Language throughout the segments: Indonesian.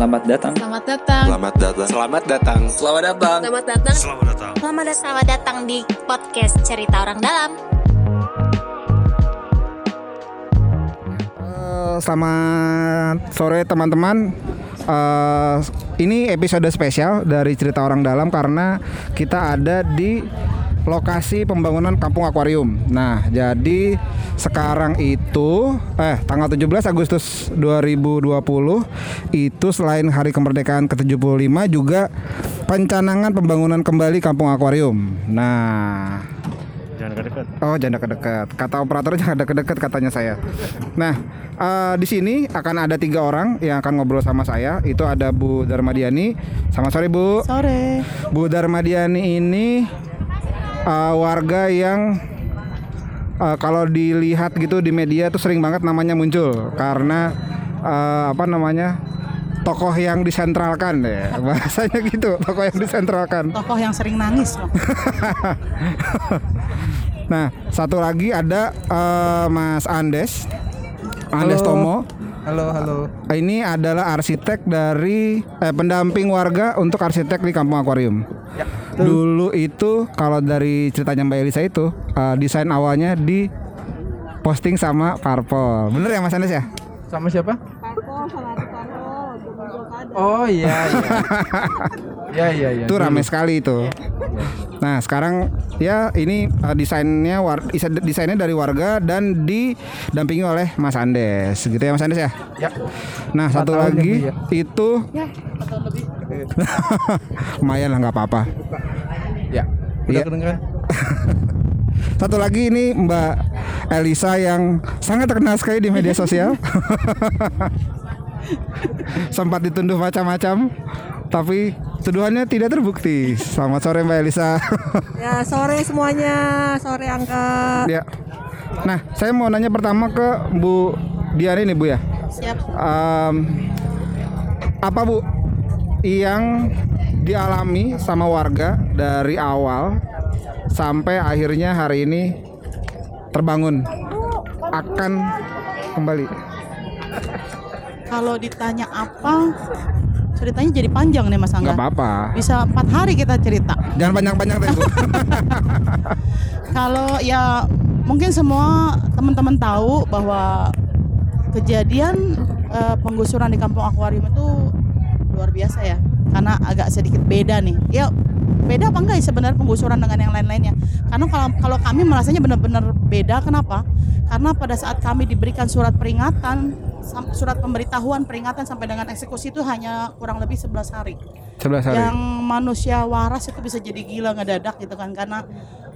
Selamat datang. Selamat datang. Selamat datang. Selamat datang. Selamat datang. Selamat datang. Selamat datang. Selamat datang. Selamat datang di podcast Cerita Orang Dalam. Eh, selamat sore teman-teman. Eh, ini episode spesial dari cerita orang dalam karena kita ada di lokasi pembangunan kampung akuarium. Nah, jadi sekarang itu eh tanggal 17 Agustus 2020 itu selain hari kemerdekaan ke-75 juga pencanangan pembangunan kembali kampung akuarium. Nah, Jangan dekat-dekat. Oh, jangan dekat-dekat. Kata operator jangan dekat-dekat katanya saya. Nah, eh, di sini akan ada tiga orang yang akan ngobrol sama saya. Itu ada Bu Darmadiani. Selamat sore Bu. Sore. Bu Darmadiani ini eh, warga yang eh, kalau dilihat gitu di media tuh sering banget namanya muncul karena eh, apa namanya tokoh yang disentralkan ya bahasanya gitu tokoh yang disentralkan Tokoh yang sering nangis loh. Nah, satu lagi ada eh, Mas Andes. Andes Halo. Tomo. Halo, halo. Ini adalah arsitek dari eh, pendamping warga untuk arsitek di Kampung Akuarium. Dulu itu kalau dari ceritanya Mbak Elisa itu eh, desain awalnya di posting sama Parpol. Bener ya Mas Andes ya? Sama siapa? Oh iya iya. Iya iya iya. itu rame Dulu. sekali itu. Nah sekarang ya ini uh, desainnya war, desainnya dari warga dan didampingi oleh Mas Andes, gitu ya Mas Andes ya. Ya. Nah satu lagi lebih ya. itu lumayan lah nggak apa-apa. Ya. Udah Iya. kedengeran? Satu lagi ini Mbak Elisa yang sangat terkenal sekali di media sosial. Sempat dituduh macam-macam, tapi tuduhannya tidak terbukti. Selamat sore Mbak Elisa. Ya sore semuanya, sore Angga. Ya. Nah, saya mau nanya pertama ke Bu Diani nih Bu ya. Siap. Em, apa Bu yang dialami sama warga dari awal sampai akhirnya hari ini terbangun akan kembali. Kalau ditanya apa, ceritanya jadi panjang nih Mas Angga. apa-apa. Bisa empat hari kita cerita. Jangan panjang-panjang deh. Kalau ya mungkin semua teman-teman tahu bahwa kejadian eh, penggusuran di Kampung Akuarium itu luar biasa ya. Karena agak sedikit beda nih. Ya beda apa enggak ya sebenarnya penggusuran dengan yang lain-lainnya? Karena kalau kalau kami merasanya benar-benar beda. Kenapa? Karena pada saat kami diberikan surat peringatan, surat pemberitahuan peringatan sampai dengan eksekusi itu hanya kurang lebih 11 hari Sebelah hari. yang manusia waras itu bisa jadi gila ngedadak gitu kan karena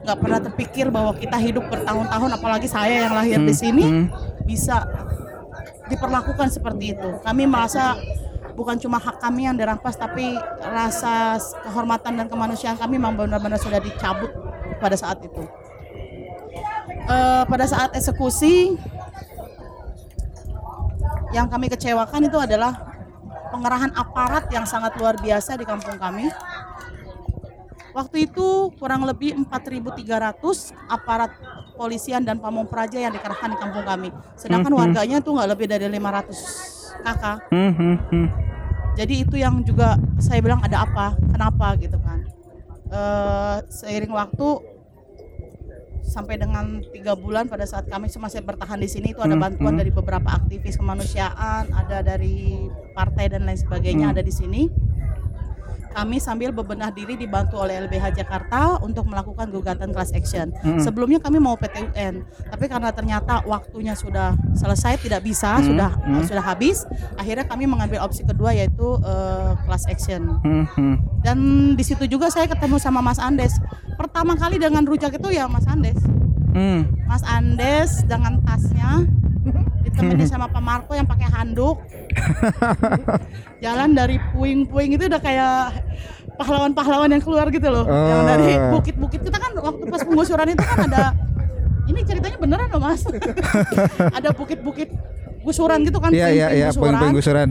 nggak pernah terpikir bahwa kita hidup bertahun-tahun apalagi saya yang lahir di sini hmm. bisa diperlakukan seperti itu kami merasa bukan cuma hak kami yang dirampas tapi rasa kehormatan dan kemanusiaan kami memang benar-benar sudah dicabut pada saat itu Eh, pada saat eksekusi yang kami kecewakan itu adalah pengerahan aparat yang sangat luar biasa di kampung kami. Waktu itu kurang lebih 4.300 aparat polisian dan pamong praja yang dikerahkan di kampung kami. Sedangkan warganya itu nggak lebih dari 500 kakak. Hmm, hmm, hmm. Jadi itu yang juga saya bilang ada apa, kenapa gitu kan. Eh, seiring waktu sampai dengan tiga bulan pada saat kami masih bertahan di sini itu ada Hmm, bantuan hmm. dari beberapa aktivis kemanusiaan, ada dari partai dan lain sebagainya Hmm. ada di sini. Kami sambil bebenah diri dibantu oleh LBH Jakarta untuk melakukan gugatan class action. Hmm. Sebelumnya kami mau PTUN, tapi karena ternyata waktunya sudah selesai tidak bisa, Hmm, sudah hmm. sudah habis, akhirnya kami mengambil opsi kedua yaitu eh, class action. Hmm, hmm. Dan di situ juga saya ketemu sama Mas Andes. Pertama kali dengan rujak itu ya Mas Andes. Hmm. Mas Andes dengan tasnya ditemenin sama Pak Marco yang pakai handuk. Jalan dari puing-puing itu udah kayak pahlawan-pahlawan yang keluar gitu loh. Yang Oh. dari bukit-bukit kita kan waktu pas penggusuran itu kan ada ini ceritanya beneran loh Mas. ada bukit-bukit gusuran gitu kan Iya iya iya puing-puing poin-poin gusuran.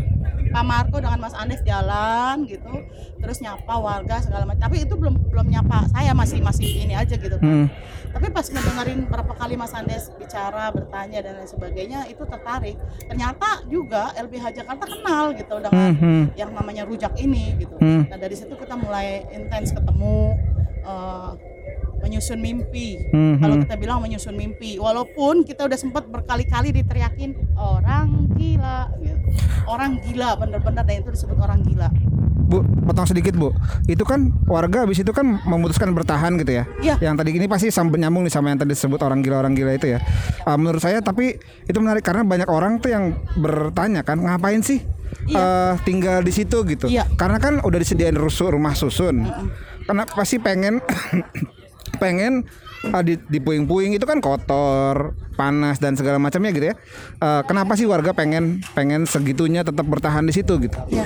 Pak Marco dengan Mas Andes jalan gitu terus nyapa warga segala macam tapi itu belum belum nyapa saya masih masih ini aja gitu kan. Hmm. tapi pas ngedengerin berapa kali Mas Andes bicara bertanya dan lain sebagainya itu tertarik ternyata juga LBH Jakarta kenal gitu dengan Hmm, hmm. yang namanya rujak ini gitu Hmm. nah dari situ kita mulai intens ketemu eh, menyusun mimpi Hmm, kalau kita bilang menyusun mimpi walaupun kita udah sempat berkali-kali diteriakin orang gila gitu. orang gila bener-bener dan itu disebut orang gila Bu, potong sedikit Bu. Itu kan warga habis itu kan memutuskan bertahan gitu ya. Iya. Yang tadi ini pasti sambung nyambung nih sama yang tadi disebut orang gila orang gila itu ya. Ah, menurut saya tapi itu menarik karena banyak orang tuh yang bertanya kan ngapain sih eh, tinggal di situ gitu. Iya. Karena kan udah disediain rusuh rumah susun. Karena pasti pengen pengen ah, di, di puing-puing itu kan kotor, panas dan segala macamnya gitu ya. Eh, kenapa sih warga pengen pengen segitunya tetap bertahan di situ gitu? Ya,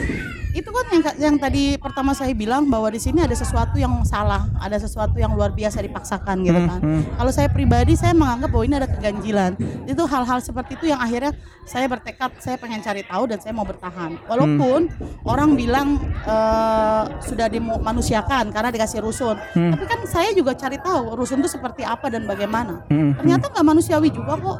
itu kan yang yang tadi pertama saya bilang bahwa di sini ada sesuatu yang salah, ada sesuatu yang luar biasa dipaksakan gitu kan. Kalau saya pribadi saya menganggap bahwa ini ada keganjilan. Itu hal-hal seperti itu yang akhirnya saya bertekad saya pengen cari tahu dan saya mau bertahan. Walaupun orang bilang eh, sudah dimanusiakan karena dikasih rusun, tapi kan saya juga cari tahu rusun itu seperti apa dan bagaimana. Hmm, Ternyata nggak manusiawi juga kok.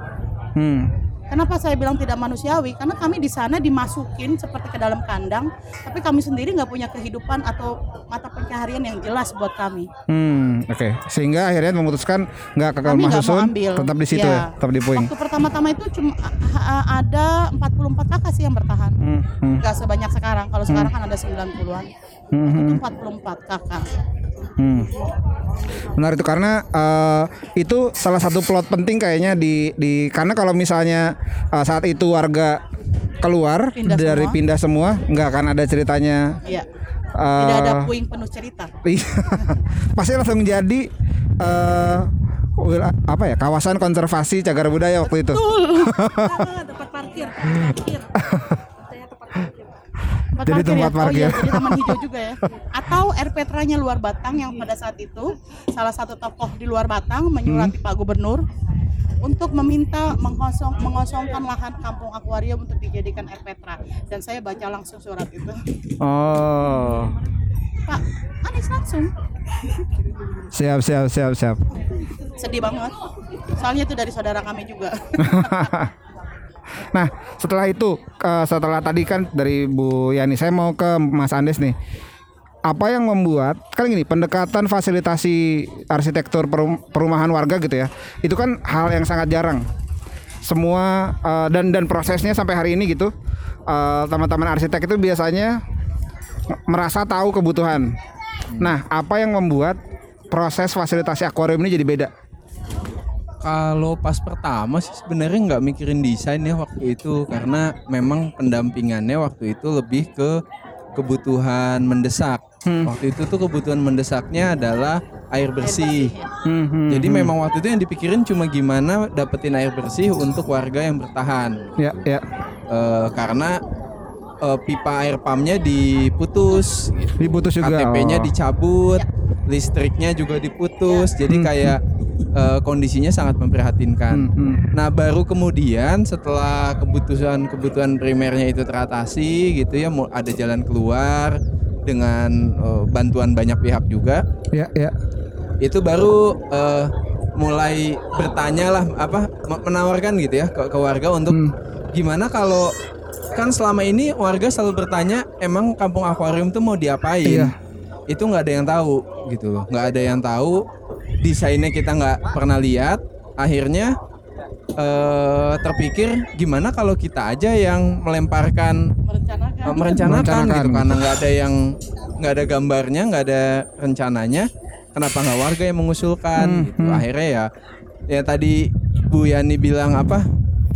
Hmm. Kenapa saya bilang tidak manusiawi? Karena kami di sana dimasukin seperti ke dalam kandang, tapi kami sendiri nggak punya kehidupan atau mata pencaharian yang jelas buat kami. Hmm, oke. Sehingga akhirnya memutuskan nggak ke rumah mau susun, tetap di situ Ya. ya, tetap di puing. Waktu pertama-tama itu cuma ada 44 kakak sih yang bertahan. Hmm, hmm, Nggak sebanyak sekarang. Kalau sekarang kan ada 90-an. hmm, Itu hmm, 44 kakak. Hmm. Benar itu karena eh, itu salah satu plot penting kayaknya di di karena kalau misalnya eh, saat itu warga keluar Pindah dari semua. pindah semua, nggak akan ada ceritanya. Iya. eh, Tidak ada puing penuh cerita. Iya. Pasti langsung jadi wil- apa ya kawasan konservasi cagar budaya waktu itu. tempat parkir, tempat parkir. Tempat Jadi parkir tempat ya? Oh parkir. iya, jadi taman hijau juga ya. Atau air petranya luar Batang yang pada saat itu salah satu tokoh di luar Batang Hmm. menyurati Pak Gubernur untuk meminta mengosong, mengosongkan lahan kampung akuarium untuk dijadikan air petra dan saya baca langsung surat itu Oh. Pak Anies langsung Siap siap siap siap. sedih banget soalnya itu dari saudara kami juga Nah, setelah itu eh, setelah tadi kan dari Bu Yani, saya mau ke Mas Andes nih. Apa yang membuat kan gini pendekatan fasilitasi arsitektur perum- perumahan warga gitu ya, itu kan hal yang sangat jarang. Semua eh, dan dan prosesnya sampai hari ini gitu, eh, teman-teman arsitek itu biasanya merasa tahu kebutuhan. Nah, apa yang membuat proses fasilitasi akuarium ini jadi beda? Kalau pas pertama sih sebenarnya nggak mikirin desain ya waktu itu karena memang pendampingannya waktu itu lebih ke kebutuhan mendesak. Waktu itu tuh kebutuhan mendesaknya adalah air bersih. Hmm, hmm, Jadi memang waktu itu yang dipikirin cuma gimana dapetin air bersih untuk warga yang bertahan. ya ya Eh, karena eh, pipa air pumpnya diputus, gitu. diputus juga. KTP-nya oh. dicabut, listriknya juga diputus, jadi kayak eh, kondisinya sangat memprihatinkan. Hmm, hmm. Nah, baru kemudian setelah kebutuhan-kebutuhan primernya itu teratasi gitu ya, mau ada jalan keluar dengan eh, bantuan banyak pihak juga, Ya ya. itu baru eh, mulai bertanya lah apa me- menawarkan gitu ya ke, ke warga untuk Hmm. gimana kalau kan selama ini warga selalu bertanya emang kampung akuarium tuh mau diapain? Iya. itu nggak ada yang tahu gitu loh. Nggak ada yang tahu desainnya kita nggak pernah lihat. Akhirnya eh, terpikir gimana kalau kita aja yang melemparkan merencanakan. eh, merencanakan, Merencanakan. gitu karena nggak ada yang nggak ada gambarnya nggak ada rencananya kenapa nggak warga yang mengusulkan Hmm, gitu. hmm. akhirnya ya ya tadi Bu Yani bilang apa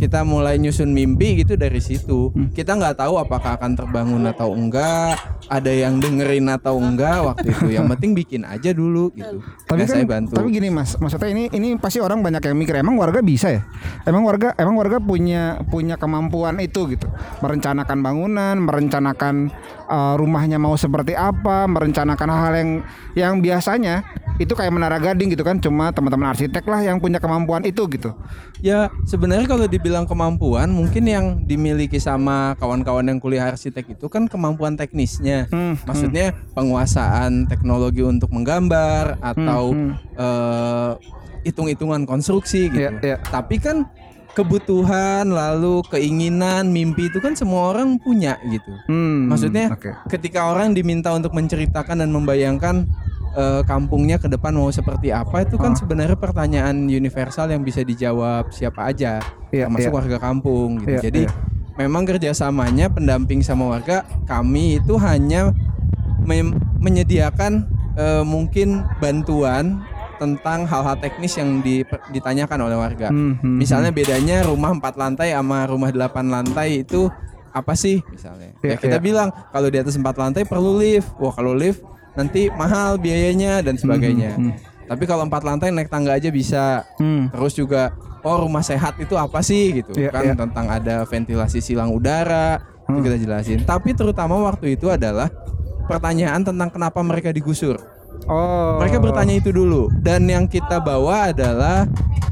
kita mulai nyusun mimpi gitu dari situ. Hmm. kita nggak tahu apakah akan terbangun atau enggak ada yang dengerin atau enggak waktu itu. Yang penting bikin aja dulu gitu. Tapi Nah, kan, saya bantu. tapi gini mas, maksudnya ini ini pasti orang banyak yang mikir emang warga bisa ya? Emang warga emang warga punya punya kemampuan itu gitu, merencanakan bangunan, merencanakan uh, rumahnya mau seperti apa, merencanakan hal-hal yang yang biasanya itu kayak menara gading gitu kan cuma teman-teman arsitek lah yang punya kemampuan itu gitu Ya sebenarnya kalau dibilang kemampuan mungkin yang dimiliki sama kawan-kawan yang kuliah arsitek itu kan kemampuan teknisnya. Hmm, Maksudnya penguasaan teknologi untuk menggambar atau hmm. eh, hitung-hitungan konstruksi gitu. Iya, iya. Tapi kan kebutuhan lalu keinginan mimpi itu kan semua orang punya gitu. Hmm, Maksudnya oke. ketika orang diminta untuk menceritakan dan membayangkan eh, kampungnya ke depan mau seperti apa itu kan Ah. sebenarnya pertanyaan universal yang bisa dijawab siapa aja Iya, termasuk iya. warga kampung gitu. Iya, Jadi iya. memang kerjasamanya pendamping sama warga kami itu hanya menyediakan eh, mungkin bantuan tentang hal-hal teknis yang di- ditanyakan oleh warga. Hmm, hmm, Misalnya bedanya rumah 4 lantai sama rumah 8 lantai itu apa sih misalnya? Iya, ya kita iya. bilang kalau di atas 4 lantai perlu lift. Wah, kalau lift nanti mahal biayanya dan sebagainya. Tapi kalau 4 lantai naik tangga aja bisa. Hmm. Terus juga oh rumah sehat itu apa sih gitu Iya, kan iya. tentang ada ventilasi silang udara itu kita jelasin. Tapi terutama waktu itu adalah pertanyaan tentang kenapa mereka digusur. Oh Mereka bertanya itu dulu dan yang kita bawa adalah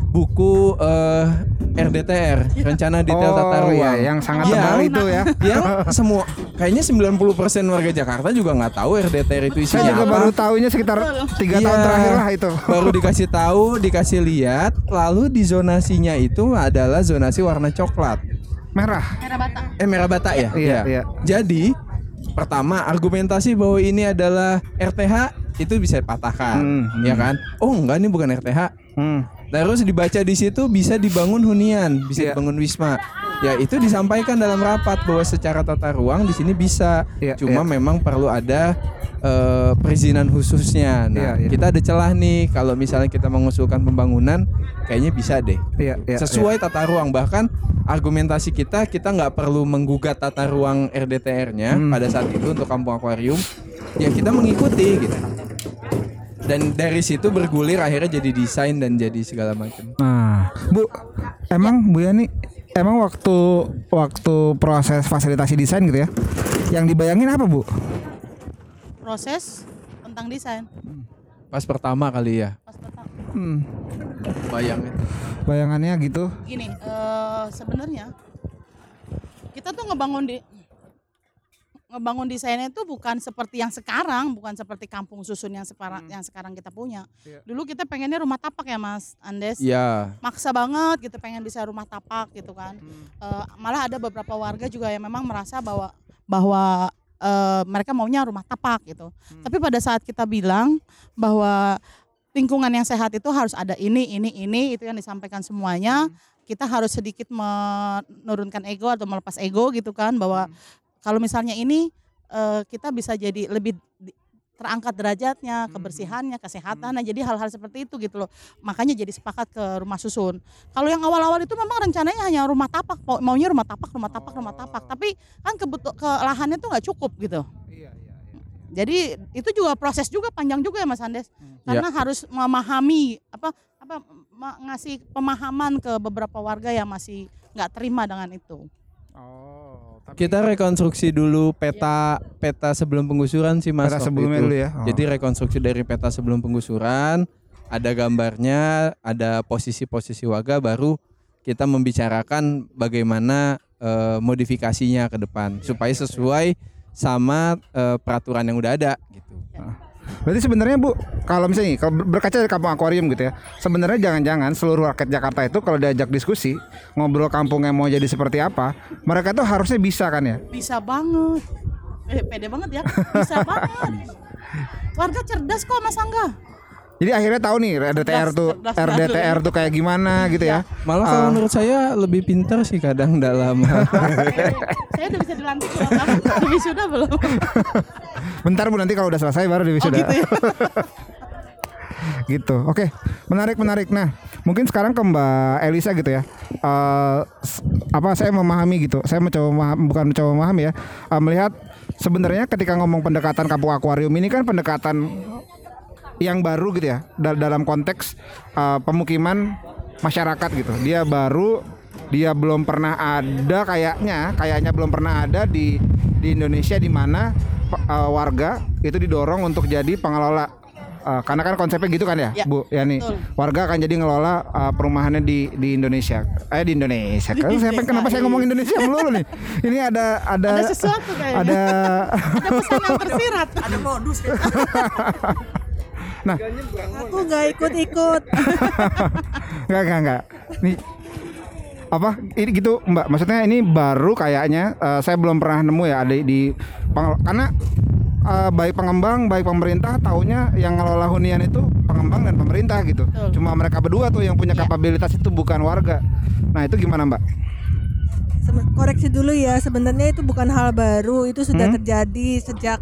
buku eh, RDTR, rencana detail tata Oh, ruang. iya, yang sangat Yang- tebal itu ya Yang semua kayaknya 90% warga Jakarta juga nggak tahu RDTR itu isinya saya juga apa. baru tahunya sekitar tiga Iya, tahun terakhir lah itu Baru dikasih tahu, dikasih lihat, lalu di zonasinya itu adalah zonasi warna coklat. merah Merah bata. Eh merah bata ya? Iya, iya. Jadi pertama argumentasi bahwa ini adalah RTH itu bisa dipatahkan, Hmm, ya kan? Oh enggak ini bukan RTH. hmm. Terus dibaca di situ bisa dibangun hunian, bisa Iya. dibangun wisma. Ya itu disampaikan dalam rapat bahwa secara tata ruang di sini bisa. Iya, Cuma iya. memang perlu ada eh, perizinan khususnya. Nah, Iya, iya. kita ada celah nih kalau misalnya kita mengusulkan pembangunan, kayaknya bisa deh. Iya, iya, Sesuai tata ruang bahkan argumentasi kita kita nggak perlu menggugat tata ruang RDTR-nya Hmm. pada saat itu untuk kampung akuarium. Ya kita mengikuti gitu. Dan dari situ bergulir akhirnya jadi desain dan jadi segala macam. Nah, Bu, emang Bu Yani, emang waktu waktu proses fasilitasi desain gitu ya, yang dibayangin apa Bu? Proses tentang desain. Pas pertama kali ya, Pas pertama. Hmm, bayangin. bayangannya gitu. Gini, eh, sebenarnya kita tuh ngebangun di ngebangun desainnya itu bukan seperti yang sekarang, bukan seperti kampung susun yang sekarang yang sekarang kita punya. Dulu kita pengennya rumah tapak ya Mas Andes. Ya, maksa banget gitu pengen bisa rumah tapak gitu kan Eh, malah ada beberapa warga juga yang memang merasa bahwa bahwa eh, mereka maunya rumah tapak gitu. Tapi pada saat kita bilang bahwa lingkungan yang sehat itu harus ada ini ini ini itu yang disampaikan semuanya kita harus sedikit menurunkan ego atau melepas ego gitu kan bahwa kalau misalnya ini eh, kita bisa jadi lebih terangkat derajatnya, kebersihannya, kesehatannya. Jadi hal-hal seperti itu gitu loh. Makanya jadi sepakat ke rumah susun. Kalau yang awal-awal itu memang rencananya hanya rumah tapak, mau- maunya rumah tapak, rumah tapak, rumah tapak. Tapi kan kebutuh ke lahannya tuh nggak cukup gitu. Jadi itu juga proses juga panjang juga ya Mas Andes. Karena harus memahami apa apa ngasih pemahaman ke beberapa warga yang masih nggak terima dengan itu. Oh, kita rekonstruksi dulu peta peta sebelum penggusuran sih Mas. Peta sebelumnya itu. dulu ya? Oh. Jadi rekonstruksi dari peta sebelum penggusuran, ada gambarnya, ada posisi-posisi warga, baru kita membicarakan bagaimana eh, modifikasinya ke depan supaya sesuai sama eh, peraturan yang udah ada gitu. Berarti sebenarnya Bu, kalau misalnya nih, kalau ber- berkaca dari kampung akuarium gitu ya, sebenarnya jangan-jangan seluruh rakyat Jakarta itu kalau diajak diskusi ngobrol kampungnya mau jadi seperti apa, mereka tuh harusnya bisa kan ya? Bisa banget. Eh, pede banget ya. Bisa banget. Warga cerdas kok Mas Angga. Jadi akhirnya tahu nih RDTR Cerdas, tuh cerdas RDTR tuh kayak gimana gitu ya. Malah kalau menurut saya lebih pintar sih kadang dalam Saya udah bisa dilantik belum? Sudah belum? Bentar Bu nanti kalau udah selesai baru di Oh wisuda. gitu ya. gitu. Oke, menarik menarik. Nah, mungkin sekarang ke Mbak Elisa gitu ya. Eh, s- apa saya memahami gitu. Saya mencoba memaham- bukan mencoba memahami ya. Eh, melihat sebenarnya ketika ngomong pendekatan kampung akuarium ini kan pendekatan yang baru gitu ya da- dalam konteks eh, pemukiman masyarakat gitu. Dia baru, dia belum pernah ada kayaknya, kayaknya belum pernah ada di di Indonesia di mana eh, warga itu didorong untuk jadi pengelola Eh, karena kan konsepnya gitu kan ya, Ya, Bu. Ya nih, betul. warga akan jadi ngelola eh, perumahannya di di Indonesia. Eh di Indonesia. Kan saya kenapa saya ngomong Indonesia melulu nih? Ini ada ada Ada sesuatu kayaknya. ada Ada pesan yang tersirat. Ada modus. Aku nggak ikut-ikut. Enggak, enggak, enggak. Nih apa ini gitu Mbak maksudnya ini baru kayaknya eh, saya belum pernah nemu ya ada di karena eh, baik pengembang baik pemerintah taunya yang ngelola hunian itu pengembang dan pemerintah gitu Betul. cuma mereka berdua tuh yang punya Iya. kapabilitas itu bukan warga nah itu gimana Mbak koreksi dulu ya sebenarnya itu bukan hal baru itu sudah Hmm? terjadi sejak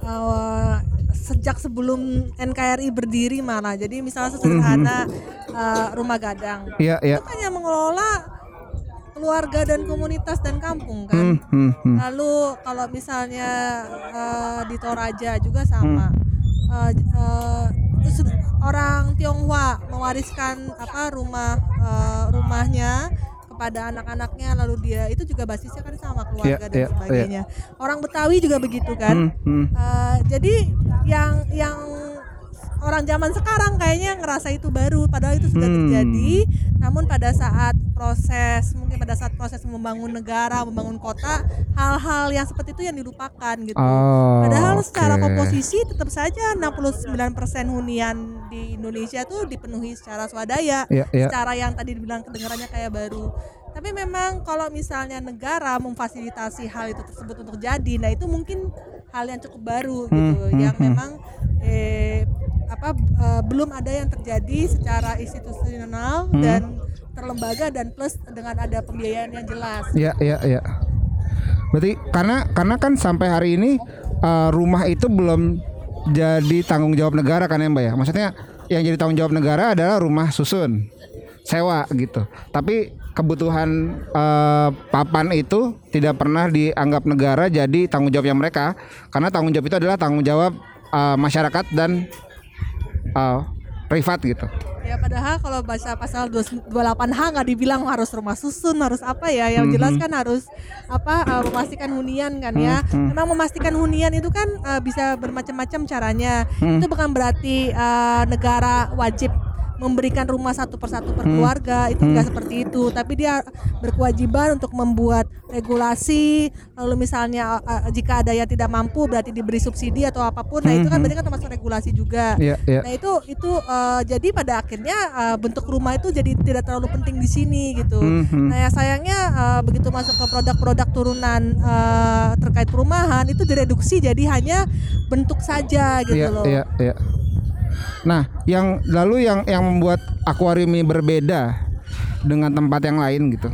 uh, sejak sebelum NKRI berdiri malah. Jadi misalnya sederhana uh, rumah gadang. Iya iya. Itu kan yang mengelola keluarga dan komunitas dan kampung Hmm, kan? Hmm, hmm. lalu kalau misalnya uh, di Toraja juga sama. Uh, uh, sud- orang Tionghoa mewariskan apa rumah uh, rumahnya kepada anak-anaknya lalu dia itu juga basisnya kan sama keluarga Iya, dan iya, sebagainya. Orang Betawi juga begitu kan? Hmm, hmm. Uh, jadi yang yang orang zaman sekarang kayaknya ngerasa itu baru padahal itu sudah Hmm. terjadi namun pada saat proses mungkin pada saat proses membangun negara membangun kota hal-hal yang seperti itu yang dilupakan gitu Oh, padahal secara oke. komposisi tetap saja 69% hunian di Indonesia itu dipenuhi secara swadaya Iya, iya. secara yang tadi dibilang kedengarannya kayak baru tapi memang kalau misalnya negara memfasilitasi hal itu tersebut untuk jadi nah itu mungkin hal yang cukup baru gitu hmm, yang hmm. memang eh, apa eh, belum ada yang terjadi secara institusional Hmm. dan terlembaga dan plus dengan ada pembiayaan yang jelas Iya iya iya. Berarti karena karena kan sampai hari ini eh, rumah itu belum jadi tanggung jawab negara kan ya Mbak ya. Maksudnya yang jadi tanggung jawab negara adalah rumah susun sewa gitu. Tapi kebutuhan eh, papan itu tidak pernah dianggap negara jadi tanggung jawabnya mereka karena tanggung jawab itu adalah tanggung jawab eh, masyarakat dan eh, privat gitu. Ya padahal kalau baca pasal 28H nggak dibilang harus rumah susun, harus apa ya? Yang jelas kan harus apa uh, memastikan hunian kan ya. Memang memastikan hunian itu kan uh, bisa bermacam-macam caranya. Itu bukan berarti uh, negara wajib memberikan rumah satu persatu per keluarga itu tidak seperti itu tapi dia berkewajiban untuk membuat regulasi lalu misalnya uh, uh, jika ada yang tidak mampu berarti diberi subsidi atau apa pun nah itu kan berarti kan termasuk regulasi juga Iya iya. Nah itu itu eh, jadi pada akhirnya eh, bentuk rumah itu jadi tidak terlalu penting di sini gitu. Mhm. Nah ya sayangnya eh, begitu masuk ke produk-produk turunan eh, terkait perumahan itu direduksi jadi hanya bentuk saja gitu Iya, loh. iya, iya. Nah, yang lalu yang yang membuat akuarium ini berbeda dengan tempat yang lain gitu.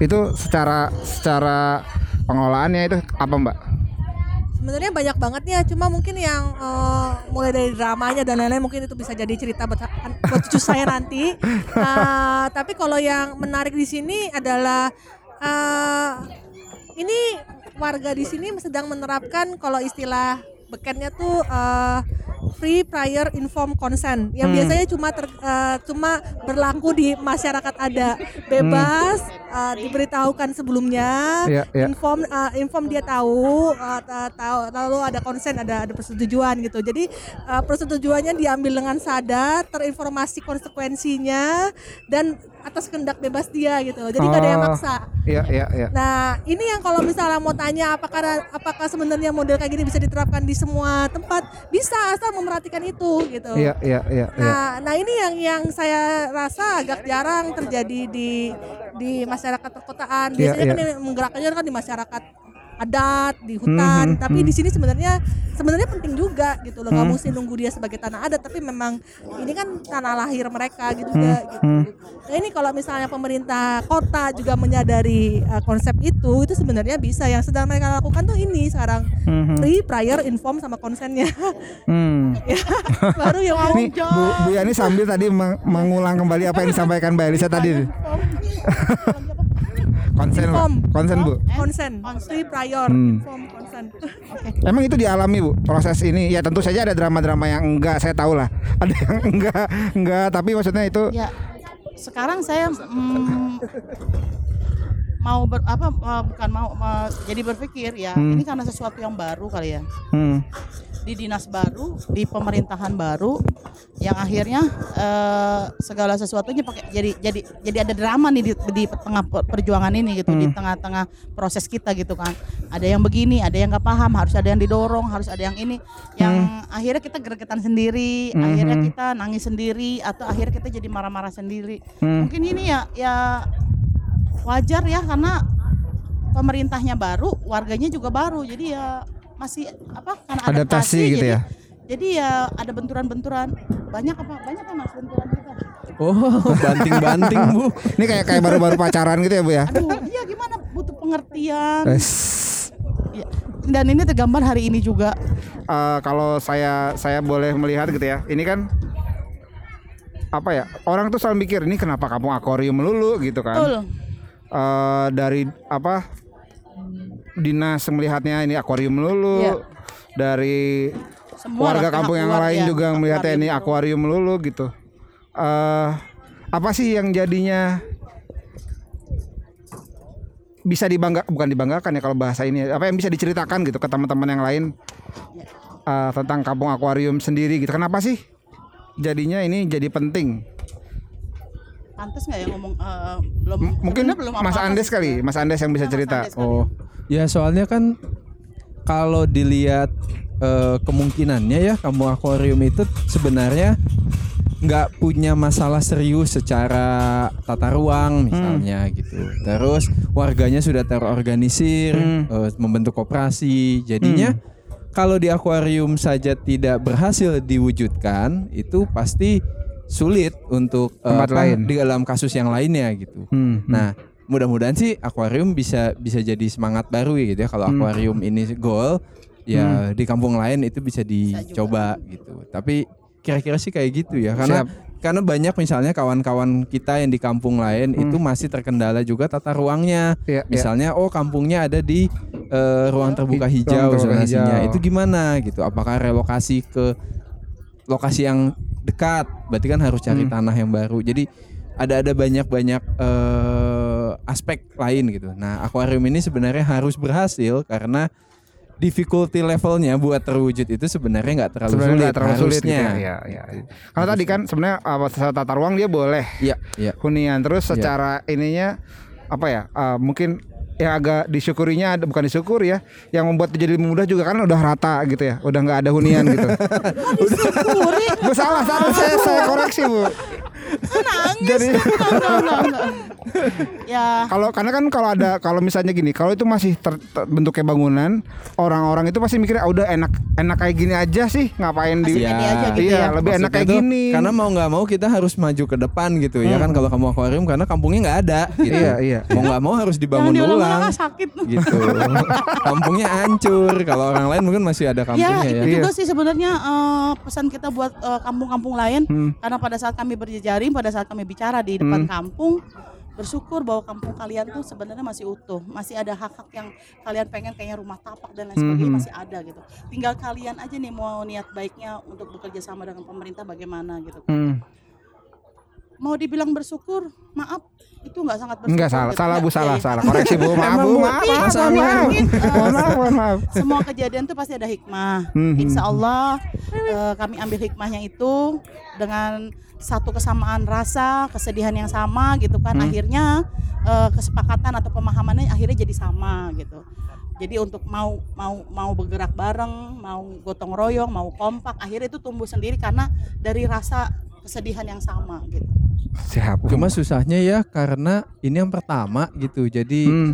Itu secara secara pengelolaannya itu apa, Mbak? Sebenarnya banyak banget ya, cuma mungkin yang eh, mulai dari dramanya dan lain-lain mungkin itu bisa jadi cerita buat, buat cucu saya nanti. Eh, tapi kalau yang menarik di sini adalah eh, ini warga di sini sedang menerapkan kalau istilah bekennya tuh eh, free prior informed consent yang Hmm. biasanya cuma ter- eh, cuma berlaku di masyarakat ada bebas eh, diberitahukan sebelumnya Iya, iya. inform uh, inform dia tahu uh, ta- tahu lalu ada konsen ada ada persetujuan gitu jadi uh, persetujuannya diambil dengan sadar terinformasi konsekuensinya dan atas kehendak bebas dia gitu jadi nggak ada yang Oh. maksa Iya, iya, iya. Nah, ini yang kalau misalnya mau tanya apakah apakah sebenarnya model kayak gini bisa diterapkan di semua tempat? Bisa asal memperhatikan itu gitu. Iya, iya, iya, iya. Nah, nah ini yang yang saya rasa agak jarang terjadi di di masyarakat perkotaan. Iya, Biasanya kan iya. menggerakkannya kan di masyarakat adat, di hutan. Mhm, tapi mhm. di sini sebenarnya sebenarnya penting juga gitu loh. Nggak Hmm. mesti nunggu dia sebagai tanah adat, tapi memang ini kan tanah lahir mereka gitu Hmm, juga gitu. hmm. Nah, ini kalau misalnya pemerintah kota juga menyadari uh, konsep itu, itu sebenarnya bisa. Yang sedang mereka lakukan tuh ini sekarang Mhm. free, prior, inform sama konsennya. Hmm. Ya, Baru yang mau Nih, Bu, Bu Yani sambil tadi meng- mengulang kembali apa yang disampaikan Mbak Elisa tadi. Konsen. Inform. Konsen, Bu. konsen, free, prior, Hmm. inform, konsen. Emang itu dialami bu proses ini ya tentu saja ada drama-drama yang enggak saya tahu lah ada yang enggak enggak tapi maksudnya itu Ya, sekarang saya mm, mau ber, apa uh, bukan mau uh, jadi berpikir ya Hmm. ini karena sesuatu yang baru kali ya. hmm, di dinas baru, di pemerintahan baru, yang akhirnya eh, segala sesuatunya pakai jadi jadi jadi ada drama nih di, di tengah per- perjuangan ini gitu, di tengah-tengah proses kita gitu kan. Ada yang begini, ada yang nggak paham, harus ada yang didorong, harus ada yang ini, yang akhirnya kita gregetan sendiri, akhirnya kita nangis sendiri, atau akhirnya kita jadi marah-marah sendiri. Mungkin ini ya ya wajar ya karena pemerintahnya baru, warganya juga baru, jadi ya masih apa karena Adaptasi adaptasi, gitu jadi, ya. Jadi ya ada benturan-benturan banyak apa banyak kan mas benturan kita. Oh, banting-banting bu. Ini kayak kayak baru-baru pacaran gitu ya bu ya. Aduh, iya gimana butuh pengertian. Ya. Dan ini tergambar hari ini juga. Eh, kalau saya saya boleh melihat gitu ya. Ini kan apa ya? Orang tuh selalu mikir ini kenapa kampung akuarium melulu gitu kan. Betul. Eh, dari apa? Dinas melihatnya ini akuarium melulu. Iya. Dari Semua warga kampung yang lain ya, juga melihatnya ini akuarium melulu gitu. Eh apa sih yang jadinya bisa dibangga bukan dibanggakan ya kalau bahasa ini apa yang bisa diceritakan gitu ke teman-teman yang lain eh, tentang kampung akuarium sendiri gitu kenapa sih jadinya ini jadi penting Pantes nggak ya ngomong eh, belum mungkin belum Mas Andes kali. Mas Andes yang bisa Mas cerita. Oh, ya soalnya kan kalau dilihat eh, kemungkinannya ya kampung akuarium itu sebenarnya nggak punya masalah serius secara tata ruang misalnya gitu. Terus warganya sudah terorganisir, eh, membentuk koperasi. Jadinya kalau di akuarium saja tidak berhasil diwujudkan, itu pasti sulit untuk eh, Tempat apa, lain. di dalam kasus yang lainnya gitu. Hmm, Nah, mudah-mudahan sih akuarium bisa bisa jadi semangat baru ya gitu ya. Kalau akuarium ini goal, ya di kampung lain itu bisa dicoba gitu. Tapi kira-kira sih kayak gitu ya. Karena karena banyak misalnya kawan-kawan kita yang di kampung lain itu masih terkendala juga tata ruangnya. Iya. Misalnya oh kampungnya ada di eh, ruang terbuka Ruang hijau terbuka zonasinya. hijau. Itu gimana gitu? Apakah relokasi ke lokasi yang dekat berarti kan harus cari tanah yang baru jadi ada ada banyak banyak eh, aspek lain gitu nah akuarium ini sebenarnya harus berhasil karena difficulty levelnya buat terwujud itu sebenarnya nggak terlalu sebenarnya sulit terlalu sulit gitu harusnya. ya, ya, ya. Karena tadi kan sebenarnya apa secara tata ruang dia boleh Iya, iya. hunian terus Iya. secara ininya apa ya eh, mungkin yang agak disyukurinya ada bukan disyukuri ya yang membuat jadi lebih mudah juga kan udah rata gitu ya udah nggak ada hunian gitu Disyukuri. Bu salah salah saya, saya koreksi bu nangis Jadi- enggak, enggak, enggak, enggak. ya kalau karena kan kalau ada kalau misalnya gini kalau itu masih ter, ter- bentuknya bangunan orang-orang itu pasti mikirnya "Ah, udah enak enak kayak gini aja sih ngapain di aja gitu iya ya. lebih enak Maksudnya kayak tuh, gini Karena mau nggak mau kita harus maju ke depan gitu ya kan kalau kamu akuarium karena kampungnya nggak ada gitu. Iya, iya. Mau nggak mau harus dibangun ulang ah, sakit gitu. kampungnya hancur. Kalau orang lain mungkin masih ada Ya kampungnya itu ya. Iya. juga sih sebenarnya eh, pesan kita buat eh, kampung-kampung lain Hmm. karena pada saat kami berjejaring pada saat kami bicara di depan kampung bersyukur bahwa kampung kalian tuh sebenarnya masih utuh masih ada hak-hak yang kalian pengen kayaknya rumah tapak dan lain sebagainya Hmm. masih ada gitu tinggal kalian aja nih mau niat baiknya untuk bekerja sama dengan pemerintah bagaimana gitu Hmm. mau dibilang bersyukur maaf itu nggak sangat bersyukur Enggak salah, gitu. salah Bu, salah, salah. Koreksi Bu, maaf Bu, maaf, Iya, maaf, maaf. Mohon maaf, mohon maaf. semua kejadian itu pasti ada hikmah. Hmm. Insya Allah eh, kami ambil hikmahnya itu dengan satu kesamaan rasa, kesedihan yang sama gitu kan. Hmm. Akhirnya eh, kesepakatan atau pemahamannya akhirnya jadi sama gitu. Jadi untuk mau mau mau bergerak bareng, mau gotong royong, mau kompak, akhirnya itu tumbuh sendiri karena dari rasa kesedihan yang sama gitu. Siap. Cuma susahnya ya karena ini yang pertama gitu. Jadi Hmm.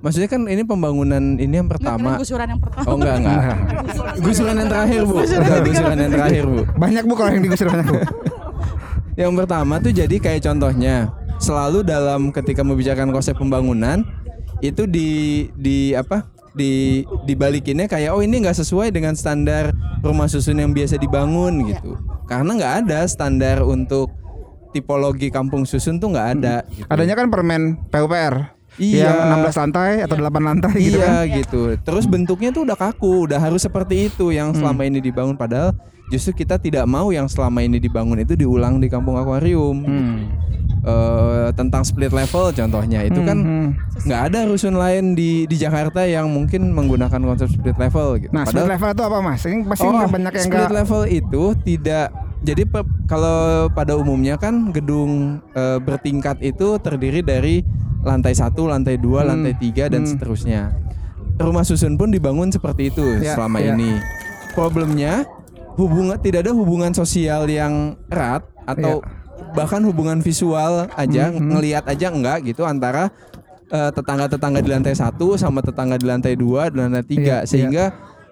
maksudnya kan ini pembangunan ini yang pertama. kira gusuran yang pertama. Oh enggak enggak. Gusuran yang terakhir bu. Gusuran yang terakhir bu. Banyak Bu kalau yang digusur banyak Bu. Yang pertama tuh jadi kayak contohnya selalu dalam ketika membicarakan konsep pembangunan itu di di apa di dibalikinnya kayak oh ini nggak sesuai dengan standar rumah susun yang biasa dibangun gitu karena nggak ada standar untuk tipologi kampung susun tuh nggak ada gitu. Adanya kan permen PUPR. Iya. Yang 16 lantai atau 8 lantai gitu iya kan. gitu. Terus bentuknya tuh udah kaku, udah harus seperti itu yang selama ini dibangun padahal justru kita tidak mau yang selama ini dibangun itu diulang di kampung akuarium. Hmm. eh, tentang split level contohnya itu kan Hmm. nggak ada rusun lain di di Jakarta yang mungkin menggunakan konsep split level gitu. Nah, split level itu apa mas? Ini pasti Oh, banyak yang split nggak. level itu tidak jadi pe- kalau pada umumnya kan gedung eh, bertingkat itu terdiri dari lantai satu, lantai dua, Hmm. lantai tiga dan Hmm. seterusnya. Rumah susun pun dibangun seperti itu Ya, selama ya. ini. Problemnya hubungan tidak ada hubungan sosial yang erat atau bahkan hubungan visual aja Ya. Hmm, ngelihat aja enggak gitu antara eh, tetangga-tetangga di lantai satu sama tetangga di lantai dua dan lantai tiga. Iya, sehingga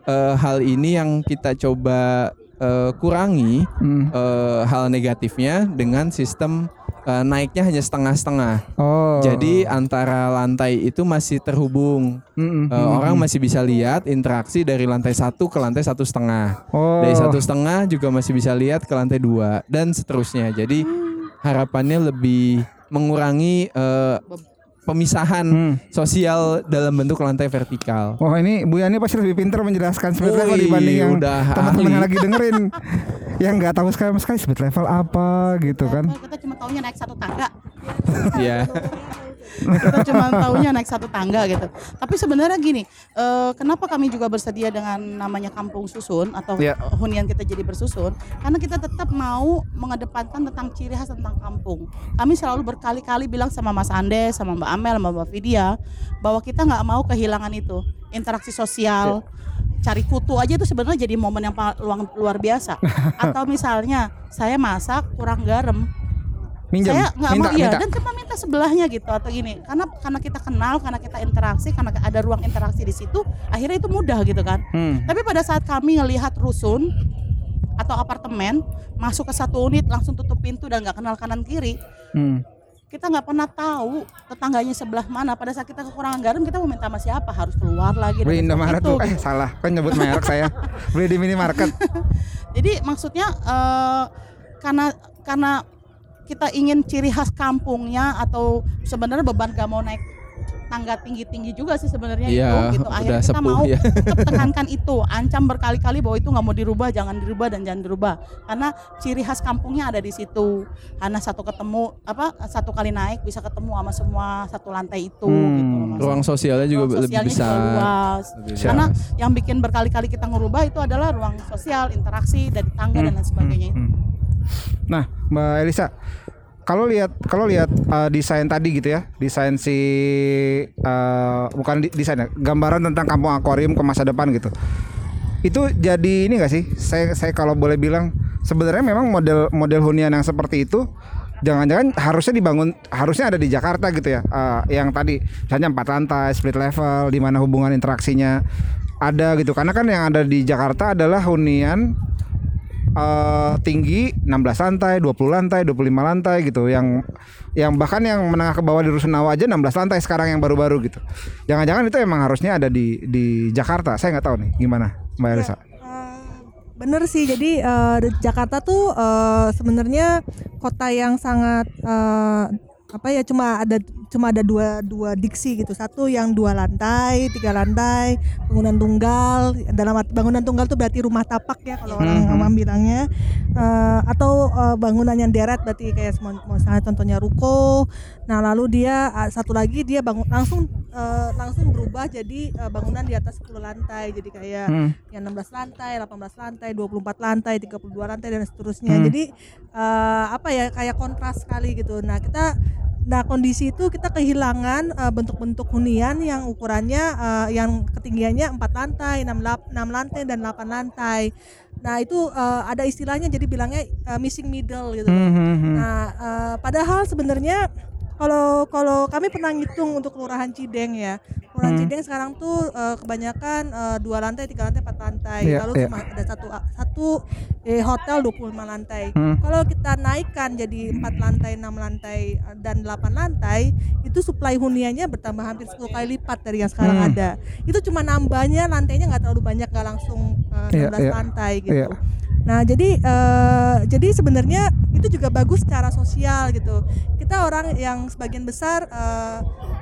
eh, hal ini yang kita coba eh, kurangi Hmm. eh, hal negatifnya dengan sistem eh, naiknya hanya setengah-setengah. Oh. Jadi antara lantai itu masih terhubung. Mm-mm, Eh, mm-mm. orang masih bisa lihat interaksi dari lantai satu ke lantai satu setengah. Oh. Dari satu setengah juga masih bisa lihat ke lantai dua dan seterusnya. Jadi harapannya lebih mengurangi eh, pemisahan Hmm. sosial dalam bentuk lantai vertikal. Wah ini Bu Yani pasti lebih pintar menjelaskan split Wih, level dibanding yang udah teman-teman yang lagi dengerin yang nggak tahu sekali sekali split level apa gitu kan. kita cuma taunya naik satu tangga Iya. kita cuma taunya naik satu tangga gitu. Tapi sebenarnya gini, eh, kenapa kami juga bersedia dengan namanya kampung susun atau Iya. hunian kita jadi bersusun? Karena kita tetap mau mengedepankan tentang ciri khas tentang kampung. Kami selalu berkali-kali bilang sama Mas Ande, sama Mbak Amel, sama Mbak Vidya, bahwa kita nggak mau kehilangan itu interaksi sosial. Cari kutu aja itu sebenarnya jadi momen yang luang- luar biasa. Atau misalnya saya masak kurang garam, Minjem, saya nggak mau iya minta. dan cuma minta sebelahnya gitu atau gini karena karena kita kenal karena kita interaksi karena ada ruang interaksi di situ akhirnya itu mudah gitu kan Hmm. tapi pada saat kami ngelihat rusun atau apartemen masuk ke satu unit langsung tutup pintu dan nggak kenal kanan kiri Hmm. kita nggak pernah tahu tetangganya sebelah mana pada saat kita kekurangan garam kita mau minta sama siapa harus keluar lagi Beli Indomaret tuh, eh salah, kan nyebut merek saya. Beli di minimarket. Jadi maksudnya eh, karena karena kita ingin ciri khas kampungnya atau sebenarnya beban gak mau naik tangga tinggi-tinggi juga sih sebenarnya Iya, itu gitu. Akhirnya kita sepuh mau ya. tetap tekankan itu, ancam berkali-kali bahwa itu nggak mau dirubah, jangan dirubah dan jangan dirubah. Karena ciri khas kampungnya ada di situ. Karena satu ketemu apa satu kali naik bisa ketemu sama semua satu lantai itu Hmm. gitu loh, Mas. Ruang sosialnya juga Ruang lebih sosialnya besar. juga luas. Lebih Siap. Karena yang bikin berkali-kali kita ngerubah itu adalah ruang sosial, interaksi dari tangga dan lain sebagainya itu. Hmm. Nah, Mbak Elisa, kalau lihat kalau lihat uh, desain tadi gitu ya, desain si uh, bukan desain gambaran tentang kampung akuarium ke masa depan gitu. Itu jadi ini gak sih? Saya saya kalau boleh bilang sebenarnya memang model model hunian yang seperti itu jangan-jangan harusnya dibangun harusnya ada di Jakarta gitu ya. Uh, yang tadi misalnya empat lantai, split level, di mana hubungan interaksinya ada gitu. Karena kan yang ada di Jakarta adalah hunian eh, tinggi 16 lantai, 20 lantai, 25 lantai gitu yang yang bahkan yang menengah ke bawah di Rusunawa aja 16 lantai sekarang yang baru-baru gitu. Jangan-jangan itu emang harusnya ada di di Jakarta. Saya nggak tahu nih gimana Mbak Elisa. Eh, bener sih jadi di Jakarta tuh eh, sebenarnya kota yang sangat eh, apa ya cuma ada cuma ada dua dua diksi gitu satu yang dua lantai tiga lantai bangunan tunggal dalam bangunan tunggal tuh berarti rumah tapak ya kalau orang Mhm. awam bilangnya Eh, atau eh, bangunan yang deret berarti kayak misalnya contohnya ruko nah lalu dia ah, satu lagi dia bangun langsung eh, langsung berubah jadi eh, bangunan di atas 10 lantai jadi kayak Hmm. yang 16 lantai, 18 lantai, 24 lantai, 32 lantai dan seterusnya. Hmm. Jadi eh, apa ya kayak kontras sekali gitu. Nah, kita nah kondisi itu kita kehilangan eh, bentuk-bentuk hunian yang ukurannya eh, yang ketinggiannya 4 lantai, 6, lap- 6 lantai dan 8 lantai. Nah, itu eh, ada istilahnya jadi bilangnya eh, missing middle gitu. Hmm, hmm. Nah, eh, padahal sebenarnya kalau kalau kami pernah ngitung untuk kelurahan Cideng ya, kelurahan Hmm. Cideng sekarang tuh eh, kebanyakan eh, dua lantai, tiga lantai, empat lantai, Iya, lalu iya. cuma ada satu satu eh, hotel 25 lantai. Hmm. Kalau kita naikkan jadi empat lantai, enam lantai eh, dan 8 lantai, itu suplai huniannya bertambah hampir 10 kali lipat dari yang sekarang Hmm. ada. Itu cuma nambahnya lantainya nggak terlalu banyak, nggak langsung Iya, 16 iya. lantai gitu. Iya. Nah, jadi eh, jadi sebenarnya itu juga bagus secara sosial gitu. Kita orang yang sebagian besar eh,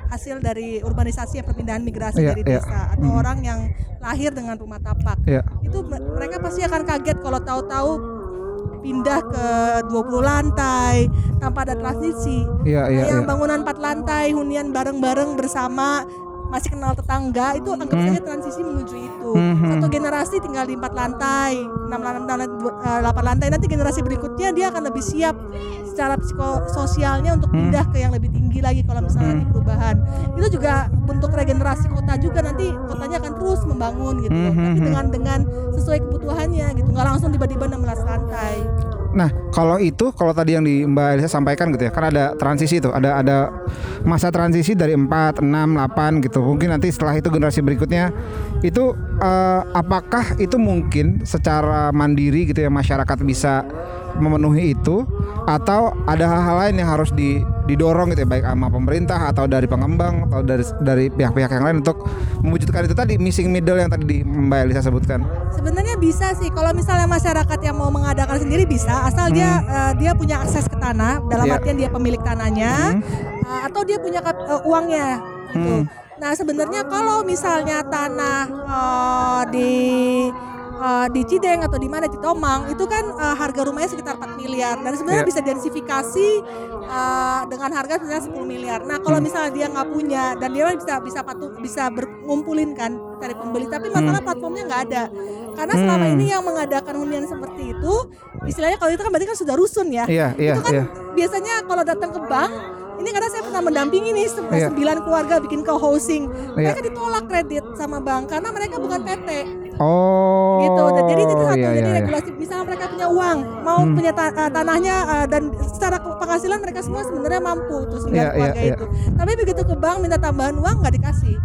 hasil dari urbanisasi ya perpindahan migrasi Iya, dari iya. desa atau Mhm. orang yang lahir dengan rumah tapak. Iya. Itu me- mereka pasti akan kaget kalau tahu-tahu pindah ke 20 lantai tanpa ada transisi. Iya, iya, Nah, yang iya. bangunan 4 lantai hunian bareng-bareng bersama masih kenal tetangga itu anggap saja transisi menuju itu. Hmm, Satu generasi tinggal di empat lantai, enam lantai, eh, delapan lantai. Nanti generasi berikutnya dia akan lebih siap secara psikososialnya untuk Hmm. pindah ke yang lebih tinggi lagi kalau misalnya nanti perubahan. Itu juga bentuk regenerasi kota juga nanti kotanya akan terus membangun gitu. loh. Hmm, Tapi hmm, dengan dengan sesuai kebutuhannya gitu, nggak langsung tiba-tiba 16 lantai. Nah, kalau itu kalau tadi yang di Mbak Elisa sampaikan gitu ya, kan ada transisi itu, ada ada masa transisi dari 4, 6, 8 gitu. Mungkin nanti setelah itu generasi berikutnya itu eh, apakah itu mungkin secara mandiri gitu ya masyarakat bisa memenuhi itu atau ada hal-hal lain yang harus di, didorong gitu ya baik sama pemerintah atau dari pengembang atau dari dari pihak-pihak yang lain untuk mewujudkan itu tadi missing middle yang tadi di Mbak Elisa sebutkan. Sebenarnya bisa sih kalau misalnya masyarakat yang mau mengadakan sendiri bisa asal dia eh, dia punya akses ke tanah dalam Iya. artian dia pemilik tanahnya Hmm. eh, atau dia punya eh, uangnya gitu. Nah sebenarnya kalau misalnya tanah eh, di eh, di Cideng atau di mana di Tomang itu kan eh, harga rumahnya sekitar 4 miliar dan sebenarnya Iya. bisa densifikasi eh, dengan harga sebenarnya 10 miliar. Nah kalau misalnya dia nggak punya dan dia bisa bisa patuh bisa berkumpulin kan cari pembeli tapi masalah platformnya nggak ada karena selama Hmm. ini yang mengadakan hunian seperti itu istilahnya kalau itu kan berarti kan sudah rusun ya Iya, iya, itu kan iya. biasanya kalau datang ke bank ini karena saya pernah mendampingi nih Iya. sembilan keluarga bikin co-housing Iya. mereka ditolak kredit sama bank karena mereka bukan PT Oh. gitu dan jadi itu satu iya, jadi iya, iya. regulasi misalnya mereka punya uang mau Hmm. punya ta- eh, tanahnya eh, dan secara penghasilan mereka semua sebenarnya mampu tuh sembilan Iya, iya, keluarga iya. itu tapi begitu ke bank minta tambahan uang nggak dikasih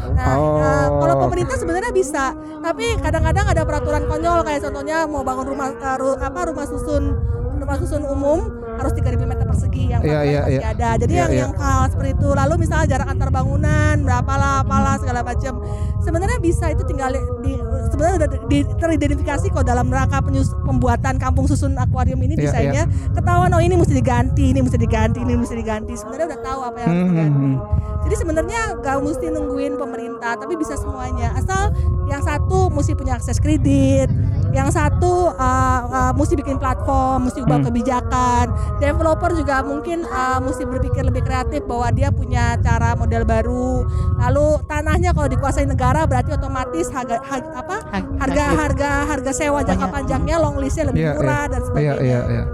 Nah, Oh. eh, kalau pemerintah sebenarnya bisa, tapi kadang-kadang ada peraturan konyol kayak contohnya mau bangun rumah eh, ru- apa rumah susun rumah susun umum harus 3000 meter persegi yang peraturan iya, masih iya. ada. Jadi Iya, yang iya. yang hal seperti itu. Lalu misalnya jarak antar bangunan berapa lah, apalah segala macam. Sebenarnya bisa itu tinggal di sebenarnya udah di, teridentifikasi kok dalam rangka penyus- pembuatan kampung susun akuarium ini Iya, desainnya ketahuan oh ini mesti diganti, ini mesti diganti, ini mesti diganti. Sebenarnya udah tahu apa yang harus Hmm, diganti. hmm. Jadi sebenarnya gak mesti nungguin pemerintah, tapi bisa semuanya. Asal yang satu mesti punya akses kredit, yang satu uh, uh, mesti bikin platform, mesti ubah Hmm. kebijakan. Developer juga mungkin uh, mesti berpikir lebih kreatif bahwa dia punya cara model baru. Lalu tanahnya kalau dikuasai negara berarti otomatis harga ha- apa? Harga hagit. harga harga sewa jangka Banyak. panjangnya long listnya lebih Iya, murah dan Iya, sebagainya. iya, iya.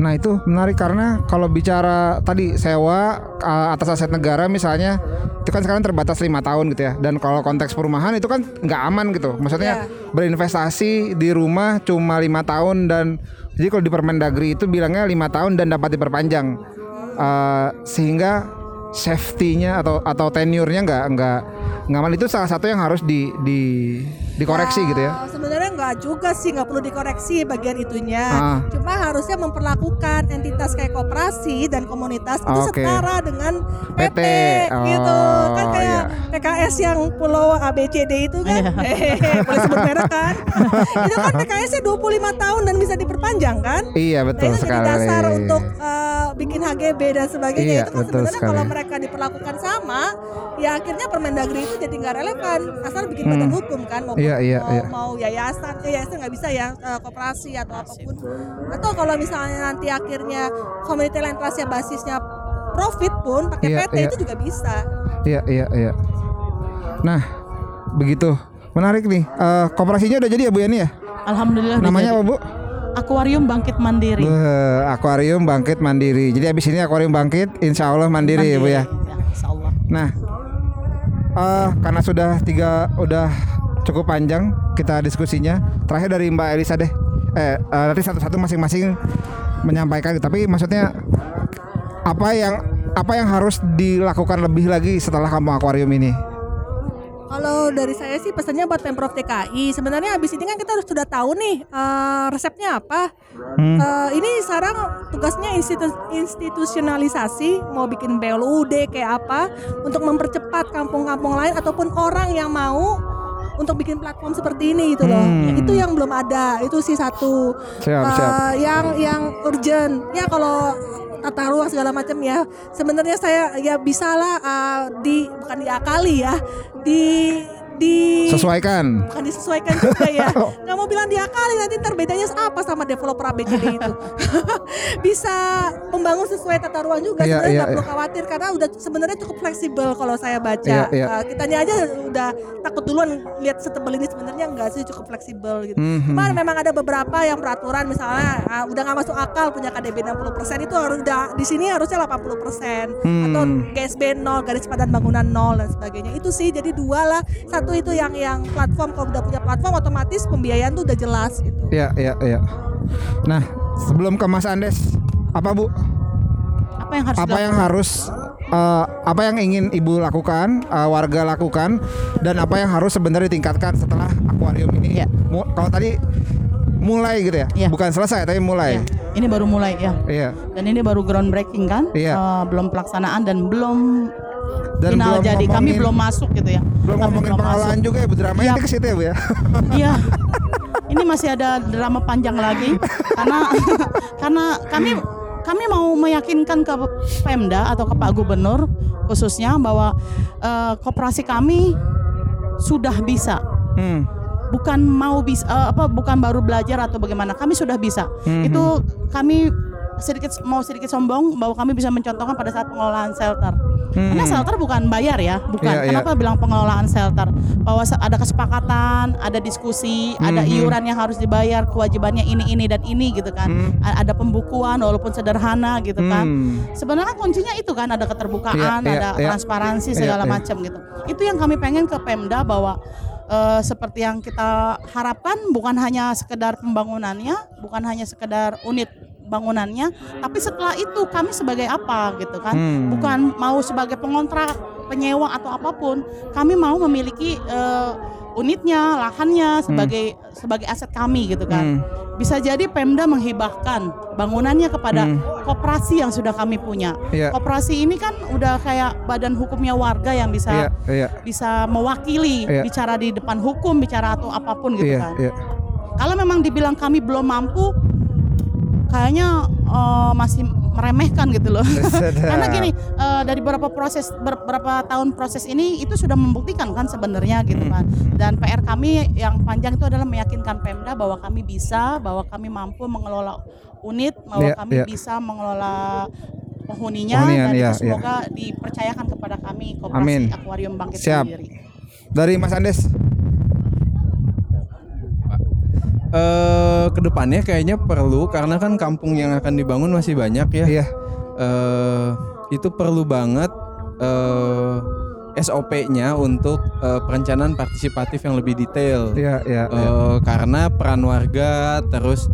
Nah itu menarik karena kalau bicara tadi sewa uh, atas aset negara misalnya itu kan sekarang terbatas lima tahun gitu ya dan kalau konteks perumahan itu kan nggak aman gitu maksudnya berinvestasi di rumah cuma lima tahun dan jadi kalau di Permendagri itu bilangnya lima tahun dan dapat diperpanjang Uh, sehingga safety-nya atau atau tenure-nya nggak nggak nggak itu salah satu yang harus di, di dikoreksi gitu ya. Sebenarnya nggak juga sih, nggak perlu dikoreksi bagian itunya. Ah. Cuma harusnya memperlakukan entitas kayak koperasi dan komunitas itu Oke. setara dengan PT, PT. gitu. Kan Oh, kayak iya. PKS yang Pulau ABCD itu kan, hehehe, boleh sebut merek kan? itu kan PKS-nya 25 tahun dan bisa diperpanjang kan? Iya Nah, betul itu sekali. jadi dasar untuk uh, bikin HGB dan sebagainya Iya, itu kan betul sebenarnya sekali. kalau mereka diperlakukan sama ya akhirnya Permendagri itu jadi nggak relevan asal bikin Hmm. badan hukum kan mau Iya, iya, mau, iya. mau yayasan eh, yayasan nggak bisa ya uh, koperasi atau apa pun atau kalau misalnya nanti akhirnya community land trust basisnya profit pun pakai Iya, PT iya. itu juga bisa Iya iya iya. Nah begitu menarik nih. Eh koperasinya udah jadi ya Bu Yani ya? Alhamdulillah. Namanya apa Bu? Akuarium Bangkit Mandiri. Beh, akuarium bangkit mandiri. Jadi abis ini akuarium bangkit, insya Allah mandiri, ya Bu ya. Insya Allah. Nah, eh karena sudah tiga udah cukup panjang kita diskusinya. Terakhir dari Mbak Elisa deh. Eh, eh, nanti satu-satu masing-masing menyampaikan. Tapi maksudnya apa yang apa yang harus dilakukan lebih lagi setelah kampung akuarium ini? Kalau dari saya sih pesannya buat Pemprov DKI. Sebenarnya habis ini kan kita harus sudah tahu nih eh, resepnya apa. Hmm. Eh, ini sekarang tugasnya institu- institusionalisasi mau bikin BLUD kayak apa untuk mempercepat kampung-kampung lain ataupun orang yang mau untuk bikin platform seperti ini gitu loh. Hmm. Itu yang belum ada. Itu sih satu. Siap, Eh, siap. Yang yang urgent. Ya kalau tata ruang segala macam ya. Sebenarnya saya ya bisalah eh, di bukan diakali ya. Di di Sesuaikan. bukan disesuaikan juga ya. Nggak mau bilang diakali nanti ntar bedanya apa sama developer ABCD itu? Bisa membangun sesuai tata ruang juga Iya, sebenarnya iya, nggak perlu iya. khawatir. Karena udah sebenarnya cukup fleksibel kalau saya baca. Iya, iya. Uh, kitanya aja udah takut duluan lihat setebel ini. Sebenarnya enggak sih cukup fleksibel gitu. Mhm. cuman memang ada beberapa yang peraturan misalnya uh, udah nggak masuk akal punya KDB 60% itu harus udah di sini harusnya 80% Hmm. atau GSB 0 garis padan bangunan 0 dan sebagainya. Itu sih jadi dua lah. Satu itu yang yang platform kalau udah punya platform otomatis pembiayaan tuh udah jelas gitu Iya, iya, iya. Nah, sebelum ke Mas Andes, apa Bu? Apa yang harus Apa yang harus eh, apa yang ingin Ibu lakukan, eh, warga lakukan dan apa yang harus sebenarnya ditingkatkan setelah akuarium ini? Mu- kalau tadi mulai gitu ya. Iya. Bukan selesai tapi mulai. Iya, ini baru mulai ya. Iya. Dan ini baru groundbreaking kan? Iya. Eh, belum pelaksanaan dan belum Dan final belum jadi. Kami belum masuk gitu ya. Belum Kami ngomongin belum pengolahan masuk. juga ya Bu drama Iya. ini ke situ ya Bu ya. Iya. Ini masih ada drama panjang lagi karena karena kami kami mau meyakinkan ke Pemda atau ke Pak Gubernur khususnya bahwa eh, koperasi kami sudah bisa Hmm. bukan mau bisa eh, apa bukan baru belajar atau bagaimana kami sudah bisa Mhm. itu kami sedikit mau sedikit sombong bahwa kami bisa mencontohkan pada saat pengelolaan shelter karena Hmm. shelter bukan bayar ya bukan Iya, iya. kenapa bilang pengelolaan shelter bahwa ada kesepakatan ada diskusi ada Mhm. iuran yang harus dibayar kewajibannya ini ini dan ini gitu kan Hmm. Ada pembukuan walaupun sederhana gitu kan Hmm. sebenarnya kuncinya itu kan ada keterbukaan, Iya, iya, ada iya. transparansi Iya, segala iya. macam gitu. Itu yang kami pengen ke Pemda bahwa eh, seperti yang kita harapkan bukan hanya sekedar pembangunannya, bukan hanya sekedar unit bangunannya, tapi setelah itu kami sebagai apa gitu kan? Hmm. Bukan mau sebagai pengontrak, penyewa atau apa pun, kami mau memiliki eh, unitnya, lahannya sebagai sebagai aset kami gitu kan. Hmm. Bisa jadi Pemda menghibahkan bangunannya kepada Hmm. koperasi yang sudah kami punya. Iya. Koperasi ini kan udah kayak badan hukumnya warga yang bisa Iya, iya. bisa mewakili Iya. bicara di depan hukum, bicara atau apa pun gitu Iya, kan. iya. Kalau memang dibilang kami belum mampu, kayaknya eh, masih meremehkan gitu loh. Karena gini, eh, dari beberapa proses ber- beberapa tahun proses ini itu sudah membuktikan kan sebenarnya gitu Hmm. kan. Dan PR kami yang panjang itu adalah meyakinkan Pemda bahwa kami bisa, bahwa kami mampu mengelola unit, bahwa Iya, kami iya. bisa mengelola penghuninya Penghunian, dan iya, itu semoga dipercayakan kepada kami Koperasi Amin. Akuarium Bangkit Siap. sendiri. Dari Mas Andes. Eh ke depannya kayaknya perlu karena kan kampung yang akan dibangun masih banyak ya. Iya. eh itu perlu banget eh SOP-nya untuk eh, perencanaan partisipatif yang lebih detail. Iya, iya. iya. Eh, karena peran warga terus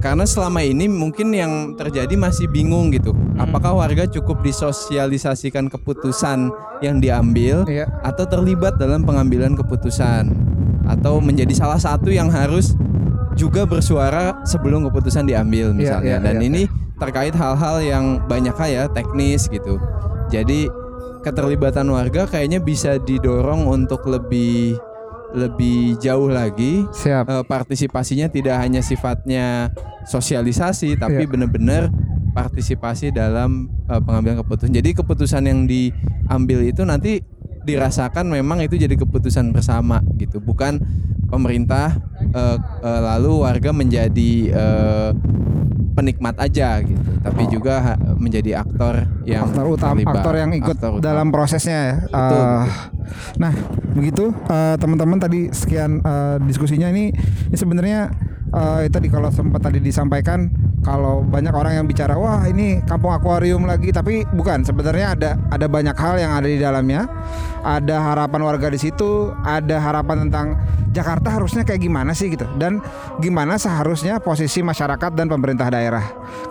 karena selama ini mungkin yang terjadi masih bingung gitu. Apakah warga cukup disosialisasikan keputusan yang diambil Iya. atau terlibat dalam pengambilan keputusan atau menjadi salah satu yang harus juga bersuara sebelum keputusan diambil misalnya. iya, Dan iya, ini terkait hal-hal yang banyak ya teknis gitu. Jadi keterlibatan warga kayaknya bisa didorong untuk lebih lebih jauh lagi Siap. eh, partisipasinya tidak hanya sifatnya sosialisasi tapi Iya. benar-benar partisipasi dalam eh, pengambilan keputusan. Jadi keputusan yang diambil itu nanti dirasakan memang itu jadi keputusan bersama gitu, bukan pemerintah eh, eh, lalu warga menjadi eh, penikmat aja gitu, tapi juga ha- menjadi aktor yang aktor utama terlibat. aktor yang ikut Aktor utama. dalam prosesnya ya. Betul, Eh, Nah, begitu eh, teman-teman tadi sekian eh, diskusinya ini ini sebenarnya eh, tadi kalau sempat tadi disampaikan kalau banyak orang yang bicara wah ini kampung akuarium lagi tapi bukan sebenarnya ada ada banyak hal yang ada di dalamnya. Ada harapan warga di situ, ada harapan tentang Jakarta harusnya kayak gimana sih gitu dan gimana seharusnya posisi masyarakat dan pemerintah daerah.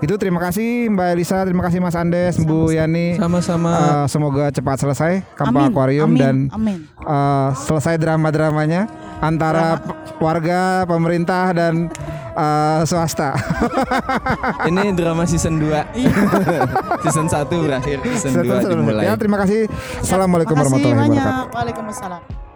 Itu terima kasih Mbak Elisa, terima kasih Mas Andes, Bu Yani. Sama-sama. Eh, semoga cepat selesai kampung Amin, akuarium amin, dan amin. eh, selesai drama-dramanya antara warga, pemerintah dan eh, swasta. Ini drama season 2 Season 1 berakhir Season 2 dimulai ya, terima kasih. Assalamualaikum Makasih warahmatullahi banyak. wabarakatuh. Waalaikumsalam.